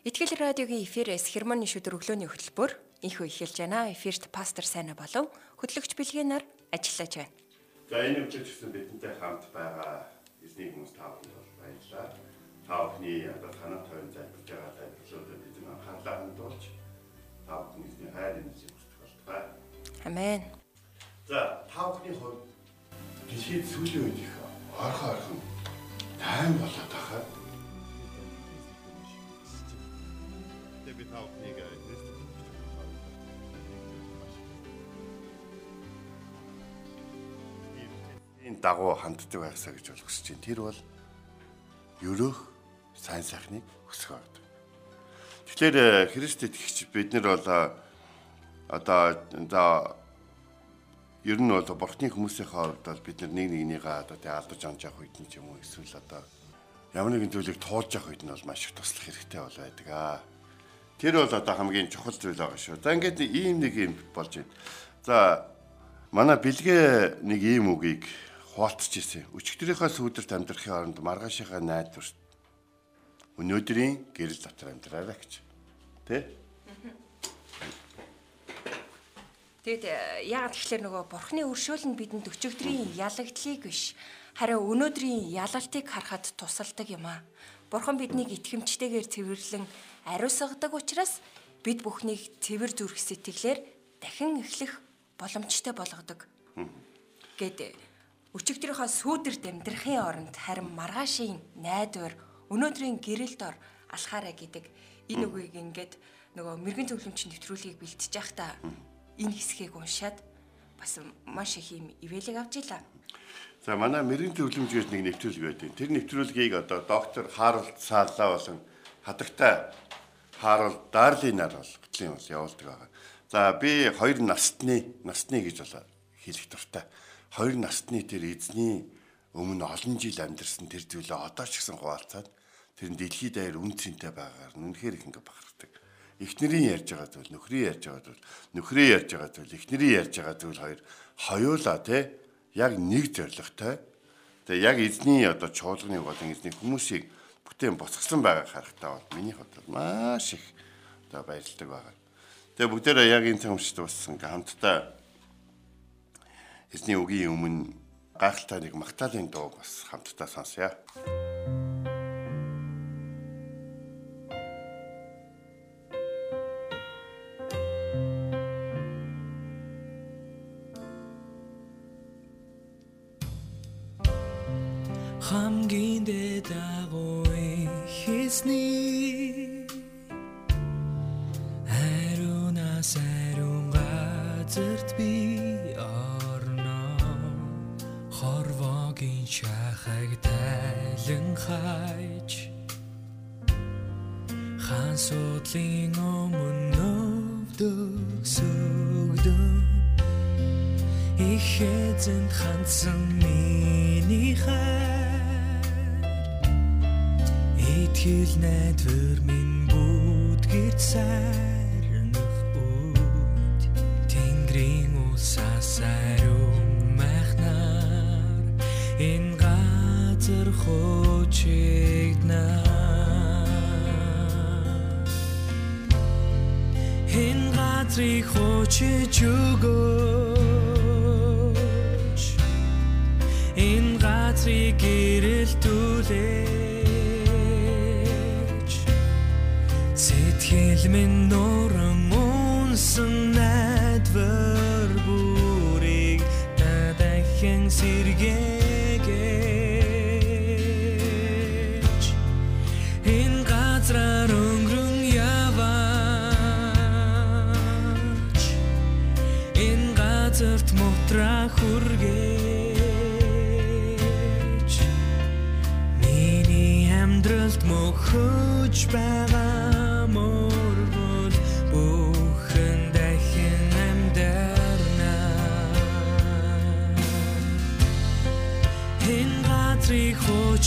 Итгэл радиогийн эфирээс хермоны шүдэр өглөөний хөтөлбөр инхүү эхэлж байна. Эфирт пастор Сайна болов хөтлөгч Билгэнаар ажиллаж байна. За энэ өдөр гэсэн бидэнтэй хамт байгаа эзний хүмүүс та бүхэнд бол баярлалаа. Та бүхний одоо танаа тойрон залбирж байгаа залбирлуудад бидний анхаарлаа хандуулж та бүхний эзний хайр эзнийг хүсэж болтугай. Амен. За та бүхний хувьд дэлхийд сүүлийн үед их орхон орхон тайм болоод байхад би та бүхнийг энэ дагуу ханддаг байхсаа гэж бол хүсэж байна. Тэр бол ерөөх сайн сайхныг хүсэх байдаг. Тэгэхээр Христ итгэгч бид нар бол одоо за ер нь бол бурхны хүмүүсийн хооронд бол бид нар нэг нэгнийгээ одоо тий алдаж онж явах үед нь ч юм уу эсвэл одоо ямар нэгэн зүйлийг туулж явах үед нь бол маш их туслах хэрэгтэй бол байдаг аа. Тэр бол одоо хамгийн чухал зүйл байгаа шүү. За ингээд ийм нэг юм болж байна. За манай бэлгээ нэг ийм үгийг хуалцж ирсэн. Өчигдрийнхаа сүүдэрт амьдрахын оронд маргаашийнхаа найдварт өнөөдрийн гэрэл дотор амьдраарай гэж. Тэ? Тэгэд э, яагаад тэгэхээр нөгөө бурхны өршөөл нь бидэнд өчигдрийн ялагдлыг биш харин өнөөдрийн ялалтыг харахад тусалдаг юм аа. Бурхан биднийг итгэмжтэйгээр цэвэрлэн ариусгадаг учраас бид бүхнийг цэвэр зүрх сэтгэлээр дахин эхлэх боломжтой болгодог. Гэт өчигдрийнхөө сүүдэрт амьдрахын оронд харин маргаашийн найдвар өнөөдрийн гэрэлд ор алхаарай гэдэг энэ үгийг ингээд нөгөө мэрэгэн зөвлөмжийн нэвтрүүлгийг бэлтжиж байхдаа энэ хэсгийг уншаад бас маш их юм ивэлэг авч илаа. За манай мэрэгэн зөвлөмжөөс нэг нэвтрүүлэг байдаг. Тэр нэвтрүүлгийг одоо доктор Харалт Саалаа болон хадагтай Харалт Дарлинаар бол хөтлийн бол явуулдаг байгаа. За би хоёр настны настны гэж бол хэлэх дуртай. Хоёр настны тэр эзний өмнө олон жил амьдэрсэн тэр зүйлээ одоо ч гэсэн хуваалцаад тэр дэлхийд даяар үн цэнтэй байгаагаар үнэхээр их ингээ бахархдаг. Эхнэрийн ярьж байгаа зүйл, нөхрийн ярьж байгаа зүйл, нөхрийн ярьж байгаа зүйл, эхнэрийн ярьж байгаа зүйл хоёр хоёулаа те яг нэг зоригтой. Тэгээ яг эзний одоо чуулганы болон эзний хүмүүсийг бүтээн босгосон байгааг харахтаа бол миний хувьд маш их одоо баярлдаг байгаа. Тэгээ бүгдээрээ яг энэ цамшд боссон хамтдаа эзний үгийн өмнө гайхалтай нэг магтаалын дуу бас хамтдаа сонсъё. Хийсний аруунаас аруун газарт би орно. Хорвогийн шахаг тайлан хайж хаан судлын өмнө өвдөгсөгдөн их эзэнт хандсан миний хай Итгэл найдвар минь бүдгэр сайрнах үүд Тэнгэрийн усаас ариун махнаар энэ газар хочигнаа Энэ газрыг хочиж өгөөч. Энэ газрыг гэрэлтүүлээ Сэтгэл минь нуран унсан найдвар бүрийг та дахин сэргээгэж энэ газраар өнгөрөн яваач? Энэ газарт мутраа хүргэж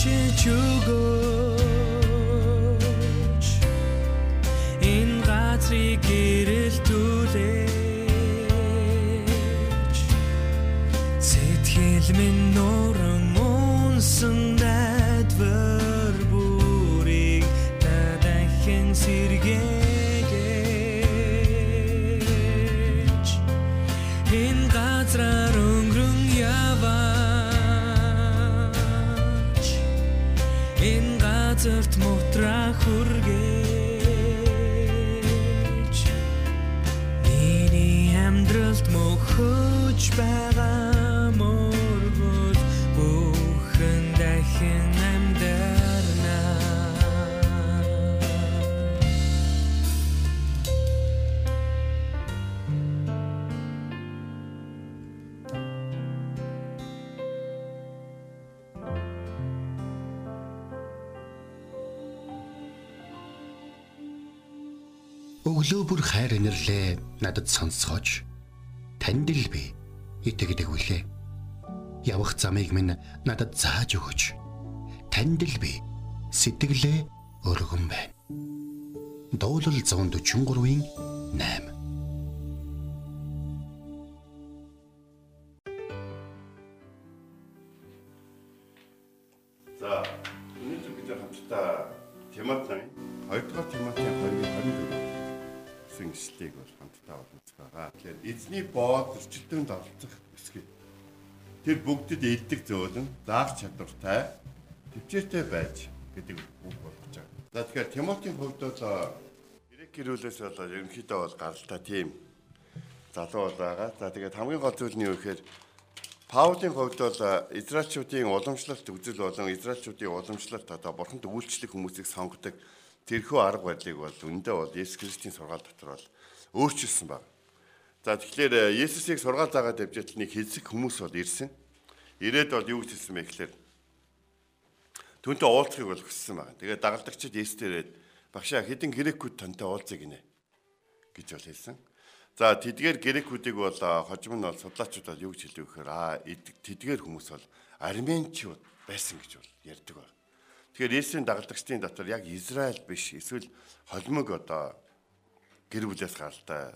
хүчиж өгөөч энэ газрыг гэрэлтүүлээч. Сэтгэл минь нуран Өглөө бүр хайр инэрлээ надад сонсгооч. Танд л би итгэдэг үлээ. Явах замыг минь надад зааж өгөөч. Танд л би сэтгэлээ өргөн байна. Дуулал 143-ийн 8 Тэр бүгдэд илдэг зөөлөн заах чадвартай төвчээртэй байж гэдэг үг болгож байгаа. За тэгэхээр Тимотийн хувьд бол грек гэрүүлээс бол ерөнхийдөө бол гаралтай тийм залуу бол байгаа. За тэгээд хамгийн гол зүйл нь юу гэхээр Паулийн хувьд бол Израильчүүдийн уламжлалт үзэл болон Израильчүүдийн уламжлалт одоо бурханд үйлчлэх хүмүүсийг сонгодог тэрхүү арга барилыг бол үндэ бол Есүс Христийн сургаал дотор бол өөрчилсөн баг. За тэгэхээр Есүсийг сургаал заагаад явж нэг хэлсэг хүмүүс бол ирсэн. Ирээд бол юу гэж хэлсэн бэ гэхээр Түүнтэй уулзахыг бол хүссэн байна. Тэгээд дагалдагчид Есүстэй ирээд багшаа хэдин грекүүд тантай уулзъя гинэ гэж бол хэлсэн. За тэдгээр грекүүдийг бол хожим нь бол судлаачид бол юу гэж хэлдэг вэ гэхээр аа эд- тэдгээр хүмүүс бол арменчууд байсан гэж бол ярьдаг байна. Тэгэхээр Есүсийн дагалдагчдын дотор яг Израиль биш эсвэл холимог одоо гэр бүлээс гаралтай.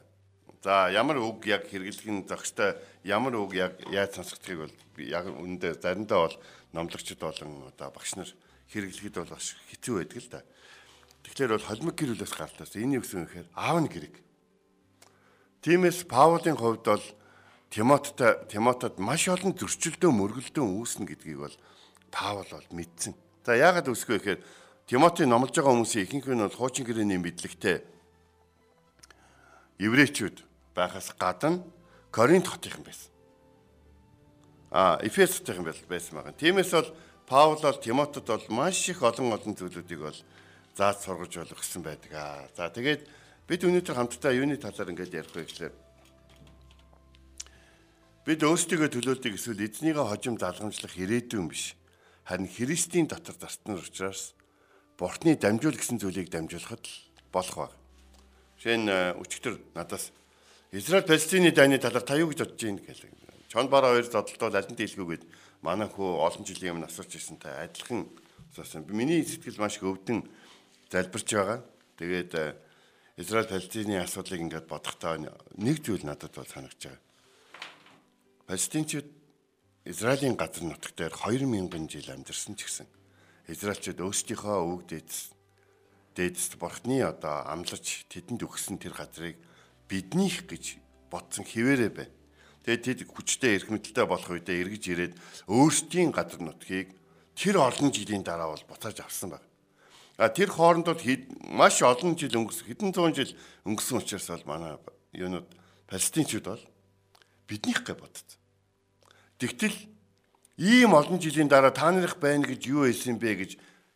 За ямар үг яг хэрэглэх нь зохистой ямар үг яг яаж сонсгдгийг бол яг үүндээ заримдаа бол номлогчд болон одоо багш нар хэрэглэхэд бол бас хэцүү байдаг л да. Тэгэхээр бол холимог гэр бүлээс гаралтай. Энэ юм гэхээр аав нь гэрэг. Тиймээс Паулийн хувьд бол Тимоттой Тимотод маш олон зөрчилдөө мөргөлдөө үүснэ гэдгийг бол Паул бол мэдсэн. За яагаад үсгүй гэхээр Тимоти номлож байгаа хүмүүсийн ихэнх нь бол хуучин гэрээний мэдлэгтэй еврейчүүд байхаас гадна Коринт хотынхан байсан. А Эфес хотынхан байсан байгаа. Тиймээс бол Паул бол Тимотод бол маш их олон олон зүйлүүдийг бол зааж сургаж болох гэсэн байдаг. Аа. За тэгээд бид өнөөдөр хамтдаа юуны талаар ингэж ярих вэ гэхээр бид өөрсдийгөө төлөөлдөг эсвэл эзнийгээ хожим залгамжлах ирээдүйн биш. Харин Христийн дотор зарцсан учраас Бурхны дамжуул гэсэн зүйлийг дамжуулахад л болох баг. Жишээ нь э, өчигдөр надаас Израиль Палестины дайны талаар та юу гэж бодож байна гэлээ. Чон бараа хоёр зодтолтол аль нь дийлгүүгээд манай хүү олон жилийн өмнө асууж ирсэн та адилхан асуусан. Миний сэтгэл маш өвдөн залбирч байгаа. Тэгээд э, Израиль Палестины асуудлыг ингээд бодохдоо нэг зүйл надад бол санагч байгаа. Палестинчууд Израилийн газар нутаг дээр 2000 жил амьдарсан ч гэсэн Израильчууд өөрсдийнхөө өвөг дээдс дээдс бурхны одоо амлаж тэдэнд өгсөн тэр газрыг биднийх гэж бодсон хിവэрэ бай. Тэгээд тэд хүчтэй эрх мэдэлтэй болох үедээ эргэж ирээд өөрсдийн газар нутгийг тэр олон жилийн дараа бол буцааж авсан баг. А тэр хоорондод хэд маш олон жил өнгөрсөн хэдэн зуун жил өнгөрсөн учраас бол манай юунууд палестинчууд бол биднийх гэж бодсон. Тэгтэл ийм олон жилийн дараа та нарих байна гэж юу хэлсэн бэ гэж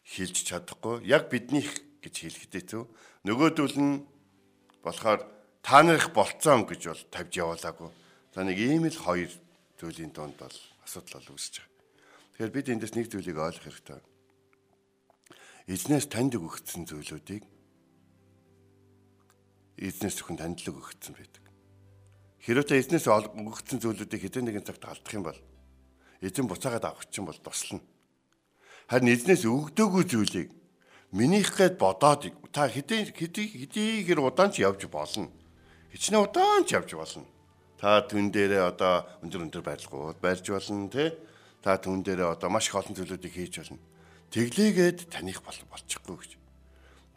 хэлж чадахгүй. Яг биднийх гэж хэлэхдээ зөв. Нөгөөдөл нь болохоор та нарих болцсон гэж бол тавьж явуулаагүй. За нэг ийм л хоёр зүйлийн донд бол асуудал бол үүсэж байгаа. Тэгэхээр бид эндээс нэг зүйлийг ойлгох хэрэгтэй. Эзнээс танд өгөгдсөн зүйлүүдийг эзнээс зөвхөн танд л өгөгдсөн байдаг. Хэрвээ эзнээс өгөгдсөн зүйлүүдийг хэдэн нэгэн цагт алдах юм бол эзэн буцаагаад авах чинь бол туслана. Харин эзнээс өгдөөгүй зүйлийг минийх гээд бодоод та хэдий хэдий хэдийгээр удаан ч явж болно. Хичнээн удаан ч явж болно. Та түн дээрээ одоо өндөр өндөр барилгууд барьж болно тий. Та түн дээрээ одоо маш их олон зүйлүүдийг хийж болно. Тэглээгээд таних бол болчихгүй гэж.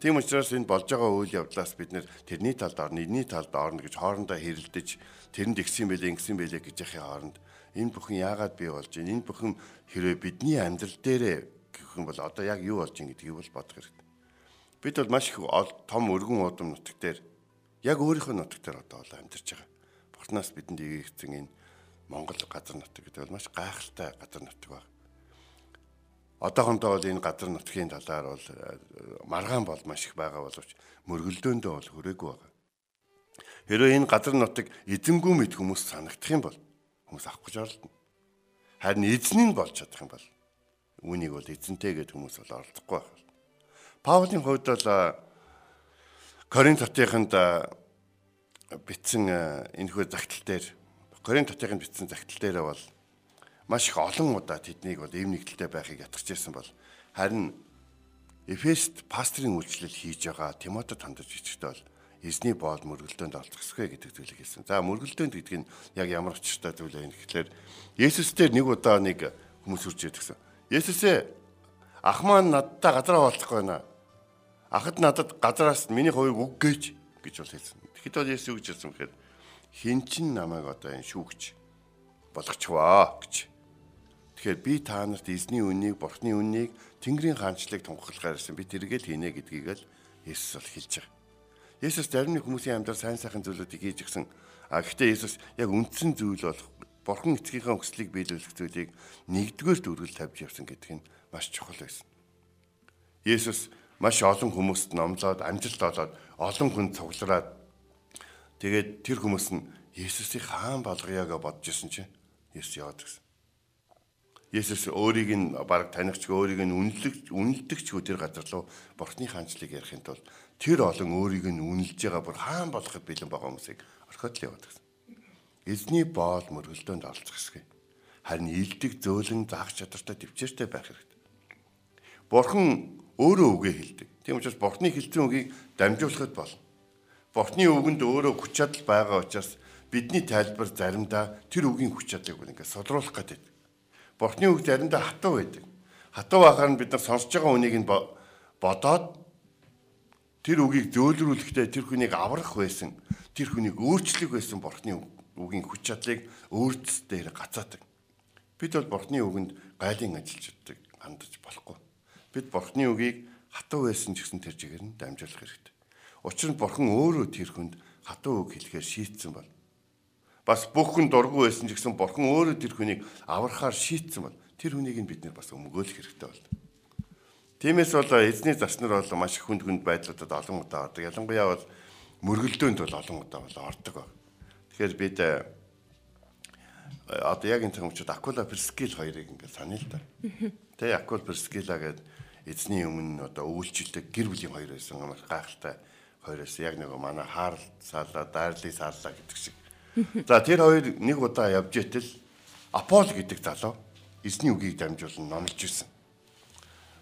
Тийм учраас энэ болж байгаа үйл явдлаас бид нэр тэрний талд орно, энэний талд орно гэж хоорондоо хэрэлдэж тэрэнд игсэн байлээ, ингэсэн байлээ гэж яхих хооронд энэ бүхэн яагаад бий болж байна? Энэ бүхэн хэрвээ бидний амьдрал дээрээ гэх юм бол одоо яг юу болж байна гэдгийг бол бодох хэрэгтэй. Бид бол маш их том өргөн удам нутаг дээр яг өөрийнхөө нутаг дээр одоо бол амьдарч байгаа. Бурхнаас бидэнд игээгдсэн энэ Монгол газар нутаг гэдэг бол маш гайхалтай газар нутаг байна. Одоохондоо бол энэ газар нутгийн талаар бол маргаан бол маш их байгаа боловч мөргөлдөөндөө бол хүрээгүй байгаа. Хэрвээ энэ газар нутаг эзэнгүү мэд хүмүүс санагдах юм бол хүмүүс авах гэж оролдоно. Харин эзэн нь болж чадах юм бол үүнийг бол эзэнтэй гэдэг хүмүүс бол оролдохгүй байх. Паулийн хувьд бол Коринт хотынд битсэн энэхүү загтал дээр Коринт хотынд битсэн загтал дээр бол маш их олон удаа тэднийг бол эв нэгдэлтэй байхыг ятгах гэсэн бол харин Эфест пастрын үйлчлэл хийж байгаа Тимотед хандаж ичгтэй бол эзний боол мөргөлдөөнд олзгосгоё гэдэг зүйлийг хэлсэн. За мөргөлдөөнд гэдэг нь яг ямар очиртай зүйл вэ гэхээр Есүс дээр нэг удаа нэг хүмүүс үрж ядгсан. Есүсээ ах маань надтай газараа болцохгүй байна. Ахад надад газараас миний хувийг үг гэж гэж бол хэлсэн. Тэгэхэд бол Есүс гэж хэлсэн бэхээр хин чин намайг одоо энэ шүүгч болгочваа гэж. Тэгэхээр би та нарт эзний үннийг, бурхны үннийг, Тэнгэрийн хаанчлыг тунхаглахаар ирсэн. Би тэргээл хийнэ гэдгийг л Есүс бол хэлж байгаа. Есүс зарим нэг хүмүүсийн амьдрал сайн сайхан зүйлүүдийг хийж гисэн. А гэхдээ Есүс яг үндсэн зүйл бол Бурхан эцгийнхээ хүслийг биелүүлэх зүйлийг нэгдүгээр дүргэл тавьж явсан гэдэг нь маш чухал байсан. Есүс маш олон хүмүүст номлоод амжилт олоод олон хүн цуглараад тэгээд тэр хүмүүс нь Есүсийг хаан болгоё гэж бодож исэн чинь Есүс яваад гисэн. Есүс өөрийг нь баг танигч өөрийг нь үнэлэгч үнэлдэгч хөө тэр газар руу бурхны хаанчлыг ярихын тулд тэр олон өөрийг нь үнэлж байгаа бүр хаан болоход бэлэн байгаа хүмүүсийг орхиод л яваад гэсэн. Эзний боол мөргөлдөөнд олцох хэсэг. Харин илдэг зөөлөн заах чадвартай төвчээртэй байх хэрэгтэй. Бурхан өөрөө үгээ хэлдэг. Тийм учраас Бурхны хэлсэн үгийг дамжуулахад болно. Бурхны үгэнд өөрөө хүч чадал байгаа учраас бидний тайлбар заримдаа тэр үгийн хүч чадлыг ингээд содруулах гэдэг. Бурхны үг заримдаа хатуу байдаг. Хатуу байхаар нь бид нар сонсож байгаа үнийг нь бодоод тэр үгийг зөөлрүүлэхдээ тэр хүнийг аврах байсан, тэр хүнийг өөрчлөх байсан бурхны үгийн хүч чадлыг өөртс дээр гацаадаг. Бид бол бурхны үгэнд гайлын ажиллаж чаддаг хандаж болохгүй. Бид бурхны үгийг хатуу байсан ч гэсэн тэр чигээр нь дамжуулах хэрэгтэй. Учир нь бурхан өөрөө тэр хүнд хатуу үг хэлэхээр шийтсэн бол бас бүх хүн дургүй байсан ч гэсэн бурхан өөрөө тэр хүнийг аврахаар шийтсэн бол тэр хүнийг нь бид нэр бас өмгөөлөх хэрэгтэй бол. Тиймээс бол эзний зарчнаар бол маш их хүнд хүнд байдлуудад олон удаа ордог. Ялангуяа бол мөргөлдөөнд бол олон удаа бол ордог баг. Тэгэхээр бид э, одоо яг энэ төгмчд Акула Перскил хоёрыг ингээд санаа л да. Тэ Акул Перскила гэдэг эзний өмнө одоо үйлчлдэг гэр бүлийн хоёр байсан амар гайхалтай хоёр байсан. Яг нэг манай Харл Саала, Дарли Саала гэдэг шиг. За тэр хоёр нэг удаа явж итэл Апол гэдэг залуу эзний үгийг дамжуулан номлож ирсэн.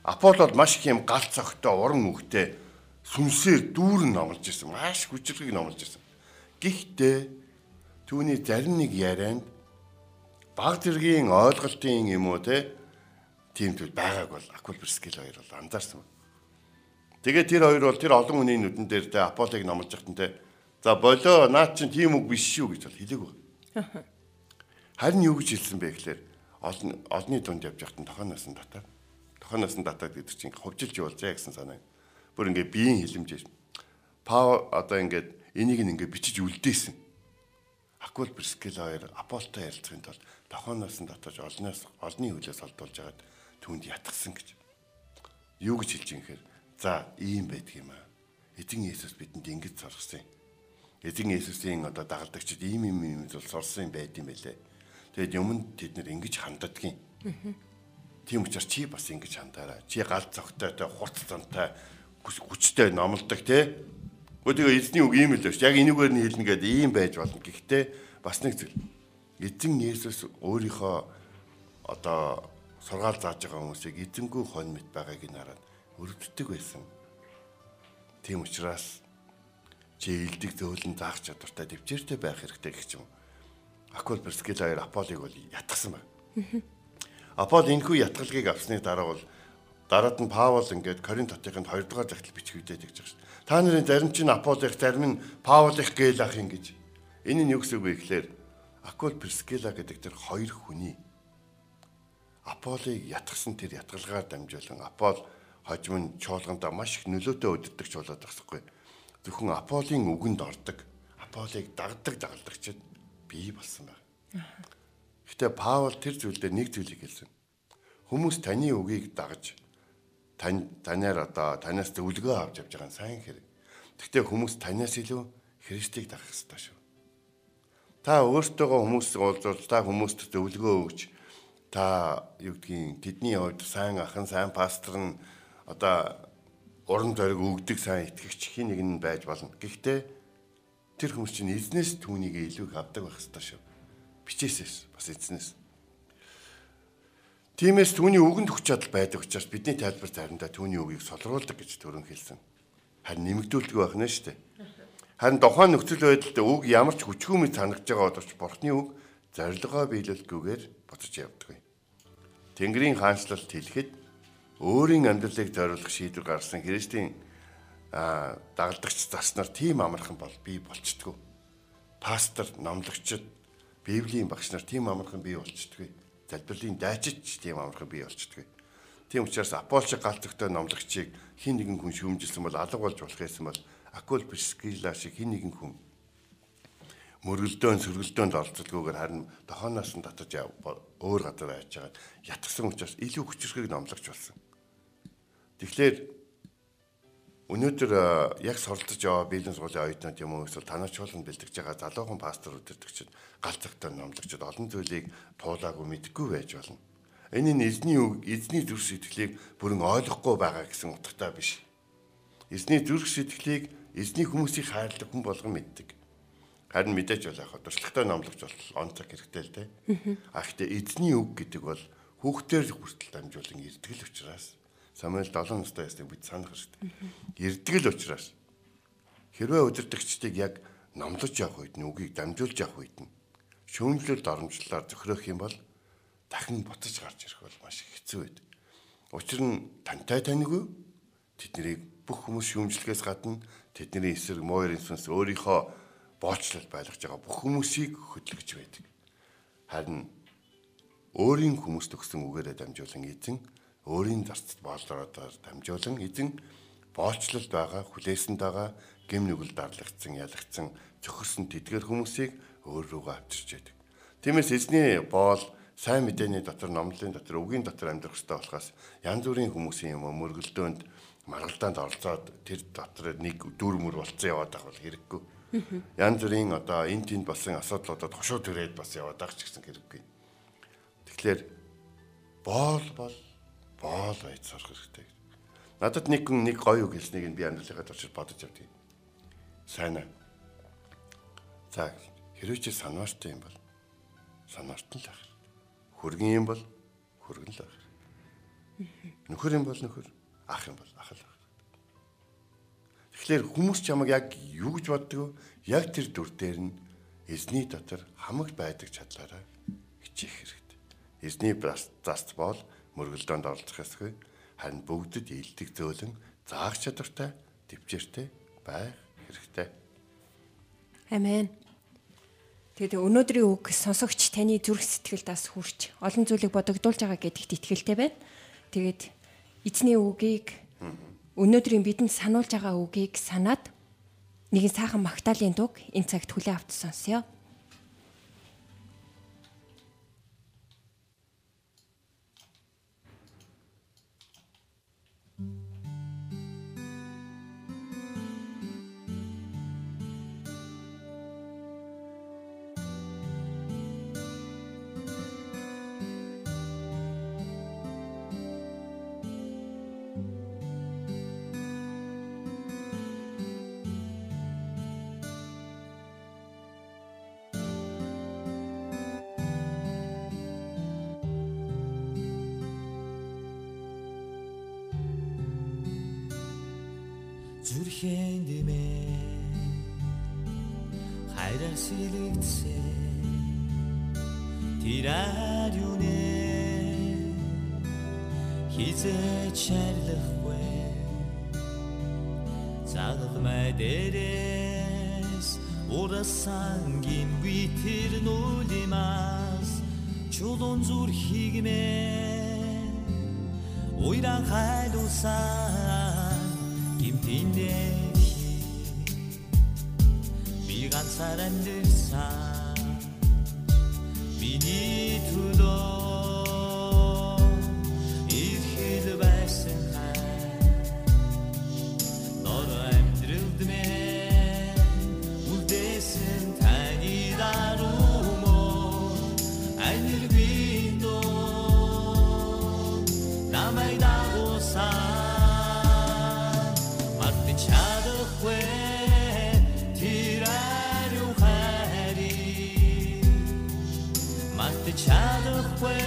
Апол бол маш их юм галт цогтой уран үгтэй сүнсээр дүүрэн номлож ирсэн. Маш хүчрхийг номлож ирсэн. Гэхдээ түүний зарим нэг ярианд баг зэргийн ойлголтын юм уу те тийм зүйл байгааг бол Акул Брискил хоёр бол анзаарсан. Тэгээд тэр хоёр бол тэр олон хүний нүдэн дээр те Аполыг номлож байхад те за болоо наад чинь тийм үг биш шүү гэж бол хэлээг байна. Харин юу гэж хэлсэн бэ гэхээр олон олонний дунд явж байхад тохооноос нь татаад тохооноос нь татаад гэдэг чинь хувьжилж явуулзаа гэсэн санаа. Бүр ингээ биеийн хилэмж. Пау одоо ингээд энийг ингээ бичиж үлдээсэн. Акул Брискел хоёр Аполтой ярилцахын тулд тохооноос нь татаж олноос олны хөлөөс олдуулж агаад түүнд ятгсан гэж. Юу гэж хэлж юм хэрэг за ийм байдаг юм аа. Эзэн Есүс бидэнд ингэж сургасан юм. Эзэн Есүсийн одоо дагалдагчид ийм юм юм зүйл сурсан байд юм байлээ. Тэгээд юмд тэд нэр ингэж ханддаггийн. Тийм учраас чи бас ингэж хандаарай. Чи гал цогтойтой, хурц зантай, хүчтэй номлодог те. Гэхдээ эзний үг ийм л байна шүү. Яг энүүгээр нь хэлнэ гэдэг ийм байж болно. Гэхдээ бас нэг зүйл. Эзэн Есүс өөрийнхөө одоо сургаал зааж байгаа хүмүүсийг эзэнгүй хон мэт байгааг нь хараад өрөвддөг байсан. Тийм учраас чи илдэг зөөлөн заах чадвартай төвчээртэй байх хэрэгтэй гэх юм. Акул Перскил хоёр Аполлыг бол ятгсан байна. Апол энэхүү ятгалгийг авсны дараа бол дараад нь Паул ингээд Коринт хотынд 2 дугаар захидал бичгүүдэд гэж байгаа шүү. Та нарын зарим чинь Аполлих, зарим нь Паулих гээл ах юм гэж. Энэ нь юу гэсэн үг вэ гэхээр Акул Перскила гэдэг тэр хоёр хүний Аполлыг ятгсан тэр ятгалгаар дамжуулан Апол хожим нь чуулгандаа маш их нөлөөтэй өдөрдөг чуулаад багсахгүй. Зөвхөн Аполлын үгэнд ордог, Аполлыг дагдаг дагалдагчид бий болсон байна. Гэтэ Паул тэр зүйлдээ нэг зүйлийг хэлсэн. Хүмүүс таны үгийг дагаж тань танаар одоо танаас зөвлөгөө авч явж байгаа нь сайн хэрэг. Гэхдээ хүмүүс танаас илүү Христийг дагах хэрэгтэй шүү. Та өөртөөгөө хүмүүс уулзвал та хүмүүст зөвлөгөө өгч та юу гэдгийг тэдний хувьд сайн ахын сайн пастор нь одоо уран зориг өгдөг сайн итгэгч хин нэг нь байж болно. Гэхдээ тэр хүмүүс чинь эзнээс түүнийг илүү авдаг байх хэрэгтэй шүү. Бичээсээс бас эзнээс. Тиймээс түүний үгэнд хүч чадал байдаг учраас бидний тайлбар заримдаа түүний үгийг солируулдаг гэж төрөн хэлсэн. Харин нэмэгдүүлдэг байх нь шүү дээ. Харин тухайн нөхцөл байдалд үг ямар ч хүчгүй мэт санагдж байгаа боловч бурхны үг зорилгоо биелүүлгүйгээр буцаж явдаг. Тэнгэрийн хаанчлалт хэлэхэд өөрийн амьдралыг зориулах шийдвэр гаргасан Христийн дагалдагч заснаар тийм амархан бол бий болчтгүй. Пастор, номлогчд, Библийн багш нар тийм амархан бий болчтгүй. Залбирлын дайчид тийм амархан бий болчтгүй. Тийм учраас Аполч галзахтай номлогчийг хин нэгэн хүн шүүмжилсэн бол алга болж болох байсан бол Акул Прискила шиг хин нэгэн хүн мөргөлдөөн сөргөлдөөнд оролцолгүйгээр харин дохооноос нь татаж өөр газар байж байгаа ятгсан учраас илүү хүчрхийг номлогч болсон. Тэгэхээр өнөөдөр яг суралцж яваа бизнес сургуулийн оюутнууд юм уу эсвэл танаач болон бэлтгэж байгаа залуухан пастор өдөртөгчд галзахтай номлогчд олон зүйлийг туулаагүй мэдгүй байж болно. Энэ нь эзний үг, эзний зүрх сэтгэлийг бүрэн ойлгохгүй байгаа гэсэн утгатай биш. Эзний зүрх сэтгэлийг эзний хүмүүсийг хайрладаг хүн болгон мэддэг Харин мэдээж бол яг дуршлагтай номлогч бол он цаг хэрэгтэй л дээ. А гэхдээ эзний үг гэдэг бол хүүхдээр хүртэл дамжуулан ирдэг л учраас Самуэль 7 настай ястыг бид санах хэрэгтэй. Ирдэг л учраас хэрвээ удирдагчдыг яг номлож явах үед нь үгийг дамжуулж явах үед нь шүүмжлэл доромжлолоор зөхрөх юм бол дахин буцаж гарч ирэх бол маш хэцүү байдаг. Учир нь тантай танигүй тэднийг бүх хүмүүс шүүмжлэхээс гадна тэдний эсрэг муур инфлюенс өөрийнхөө боочлол байлгаж байгаа бүх хүмүүсийг хөдөлгөж байдаг. Харин өөрийн хүмүүст өгсөн үгээрээ дамжуулан эзэн өөрийн зарцад боолроодоор дамжуулан эзэн боолчлолд байгаа хүлээсэнд байгаа гим нүгэл дарлагдсан ялагдсан цохирсон тэдгэр хүмүүсийг өөр рүүгээ авчирч байдаг. Тиймээс эзний боол сайн мэдээний дотор номлолын дотор үгийн дотор амьдрах хэрэгтэй болохоос янз бүрийн хүмүүсийн юм мөргөлдөөнд маргалдаанд оролцоод тэр дотор нэг дүр мөр болцсон яваад байх бол хэрэггүй Янз бүрийн одоо эн тэнд болсон асуудлуудад хошуу төрээд бас яваад байгаа ч гэсэн хэрэггүй. Тэгэхээр боол бол боол байж сурах хэрэгтэй. Надад нэг хүн нэг гоё үг хэлснийг би амьдралынхаа туршид бодож явдгийг. Сайн аа. За хэрвээ чи санааштай юм бол санаартан л байх. Хөргөн юм бол хөргөн л байх. Нөхөр юм бол нөхөр, ах юм бол ах л байх. Тэгэхээр хүмүүс чамайг яг юу гэж боддог вэ? Яг тэр дүр дээр нь эзний дотор хамаг байдаг чадлаараа хичээх хэрэгтэй. Эзний заст бол мөргөлдөөнд оролцох ёсгүй. Харин бүгдэд илдэг зөөлөн заах чадвартай, төвчээртэй байх хэрэгтэй. Амен. Тэгээд өнөөдрийн үг сонсогч таны зүрх сэтгэлд бас хүрч олон зүйлийг бодогдуулж байгаа гэдэгт итгэлтэй байна. Тэгээд эзний үгийг өнөөдрийн бидэнд сануулж байгаа үгийг санаад нэгэн сайхан магтаалын дуг энэ цагт хүлээ авч Айдар сэлэгцээ Тирад юнэ Хизээ чарлахгүй Загмай дээрээс Урасан гин битэр нүлимас Чулун зүр хигмэ. Уйран хайлусан Гимтиндээ 사람들 삶 미니 두더 fue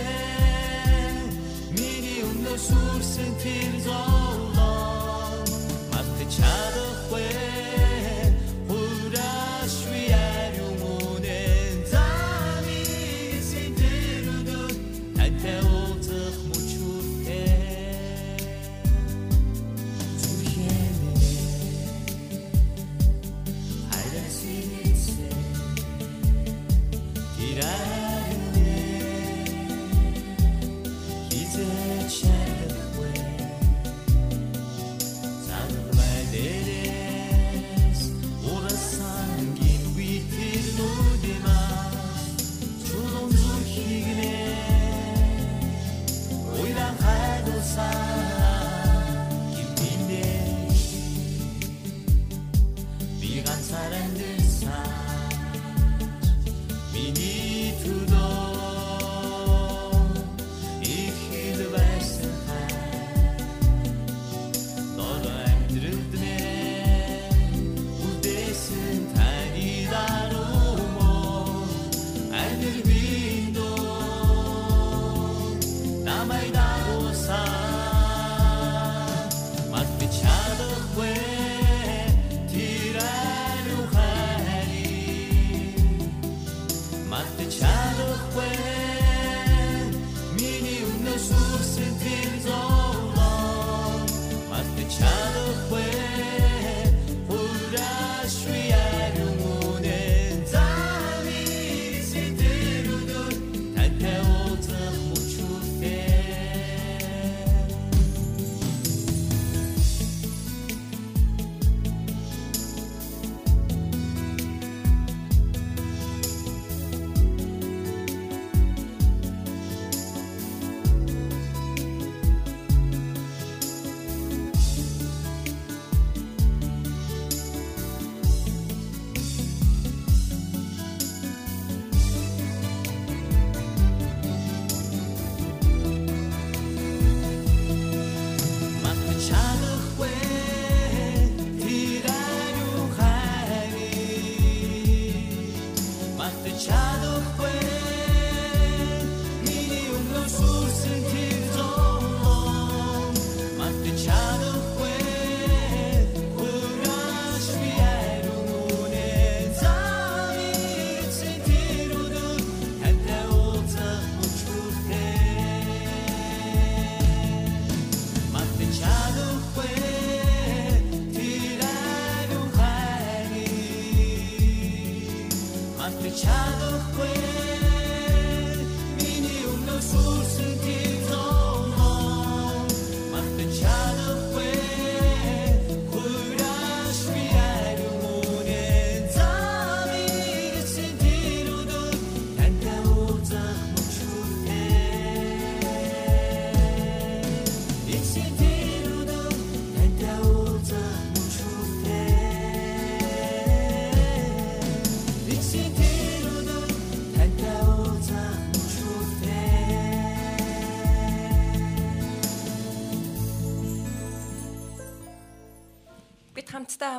Mire un sur sentir dolor Martechado fue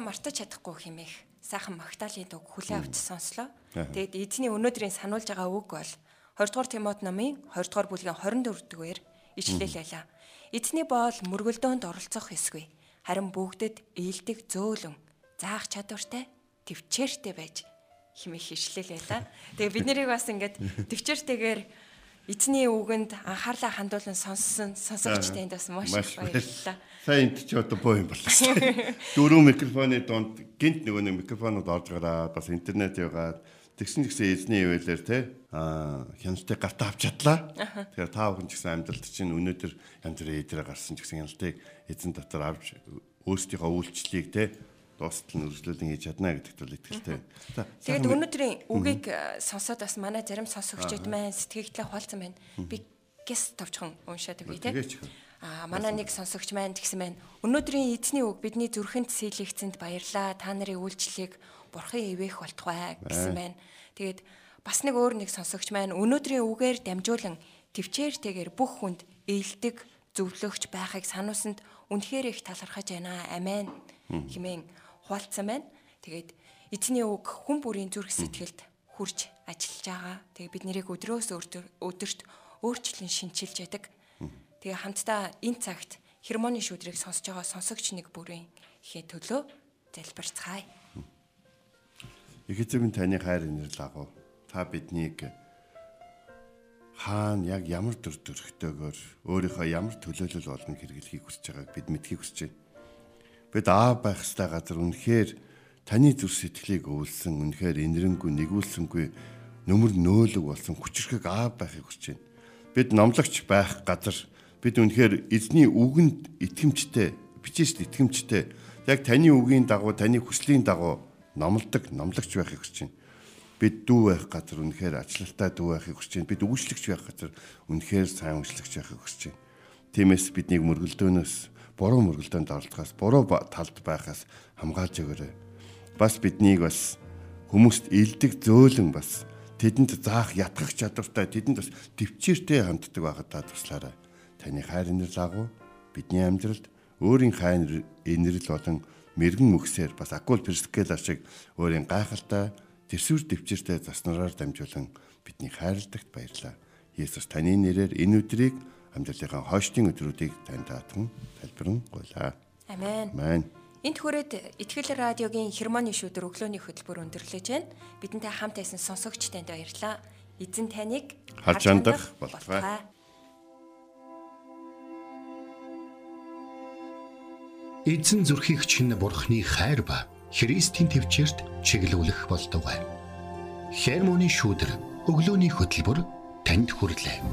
мартаж чадахгүй хэмээх сайхан Магдалины үг хүлээ авч сонслоо. Тэгэд эзний өнөөдрийн сануулж байгаа үг бол 20 дугаар Тимот номын 20 дугаар бүлгийн 24 дугаар ичлэл байлаа. Эзний боол мөргөлдөөнд оролцох хэсгүй. Харин бүгдэд ээлдэг зөөлөн заах чадвартай төвчээртэй байж химэх ишлэл байлаа. Тэгээ бид нарыг бас ингээд төвчээртэйгээр эзний үгэнд анхаарлаа хандуулан сонссон сонсогчтой энд бас маш их баярлалаа. Сайн энд ч одоо боо юм боллоо. Дөрөв микрофоны донд гинт нөгөө нэг микрофонууд орж гараад бас интернет яваад тэгсэн гэсэн эзний ивэлэр те а хяналтыг гартаа авч чадлаа. Тэгэхээр та бүхэн ч гэсэн амьдралд чинь өнөөдөр янз бүрийн эдрээ гарсан ч гэсэн хяналтыг эзэн дотор авч өөрсдийнхөө үйлчлэлийг те дуустал нь үргэлжлүүлэн хийж чадна гэдэгт бол итгэлтэй. Тэгээд өнөөдрийн үгийг сонсоод бас манай зарим сонсогчид маань сэтгэгдлээ хуалцсан байна. Би гэс товчхон уншаад өгье те. А манай нэг сонсогч маань тэгсэн байна. Өнөөдрийн эзний үг бидний зүрхэнд сэлэгцэнд баярлаа. Та нарын үйлчлэлийг бурхан ивэх болтугай гэсэн байна. Тэгээд бас нэг өөр нэг сонсогч маань өнөөдрийн үгээр дамжуулан төвчээртэйгээр бүх хүнд ээлдэг зөвлөгч байхыг сануусанд үнэхээр их талархаж байна. Амен хэмээн хуваалцсан байна. Тэгээд эзний үг хүн бүрийн зүрх сэтгэлд хурж ажиллаж байгаа. Тэгээ бид нарыг өдрөөс өдөрт өөрчлөн шинчилж яадаг. Тэгээ хамтдаа энэ цагт хермоны шүдрийг сонсож байгаа сонсогч нэг бүрийн ихээ төлөө залбирцгаая. Их эзэм таны хайр инэрл агуу. Та биднийг хаана яг ямар төр төрхтэйгээр өөрийнхөө ямар төлөөлөл болгон хэрэглэхийг хүсэж байгааг бид мэдхийг хүсэж байна Бид аав байх ёстой газар үнэхээр таны зүр сэтгэлийг өвлсөн, үнэхээр инэрэнгүй, нэгүүлсэнгүй нөмөр нөөлөг болсон хүчрхэг аав байхыг хүсэж байна. Бид номлогч байх газар бид үнэхээр эзний үгэнд итгэмжтэй, бичээс итгэмжтэй яг таны үгийн дагуу, таны хүслийн дагуу номлодог, номлогч байхыг хүсэж байна. Бид дүү байх газар үнэхээр ачлалтай дүү байхыг хүсэж байна. Бид өгүүлэгч байх газар үнэхээр сайн өгүүлэгч байхыг хүсэж байна. Тиймээс биднийг мөргөлдөөнөөс буруу мөргөлдөөнд оролцохоос буруу талд байхаас хамгаалж өгөөрэй. Бас биднийг бас хүмүүст илдэг зөөлөн бас тэдэнд заах ятгах чадвартай тэдэнд бас төвчээртэй ханддаг байхад та туслаарай. Таны хайр инэрл агуу бидний амьдралд өөрийн хайр инэрл болон мэрэгэн мөхсээр бас акул перскела шиг өөрийн гайхалтай тэрсвэр төвчээртэй заснараар дамжуулан бидний хайрладагт баярлаа. Есүс таны нэрээр энэ өдрийг амьдралынхаа хойштын өдрүүдийг тань таатан тайлбарн гуйлаа. Амен. Амен. Энт хүрээд Итгэл радиогийн хермоны шүдэр өглөөний хөтөлбөр өндөрлөж байна. Бидэнтэй хамт байсан сонсогч танд баярлалаа. Эзэн таныг харж хандах болтугай. Эзэн зүрхийг чинь бурхны хайр ба Христийн төвчөрт чиглүүлэх болтугай. Хермоны шүдэр өглөөний хөтөлбөр танд хүрэлээ.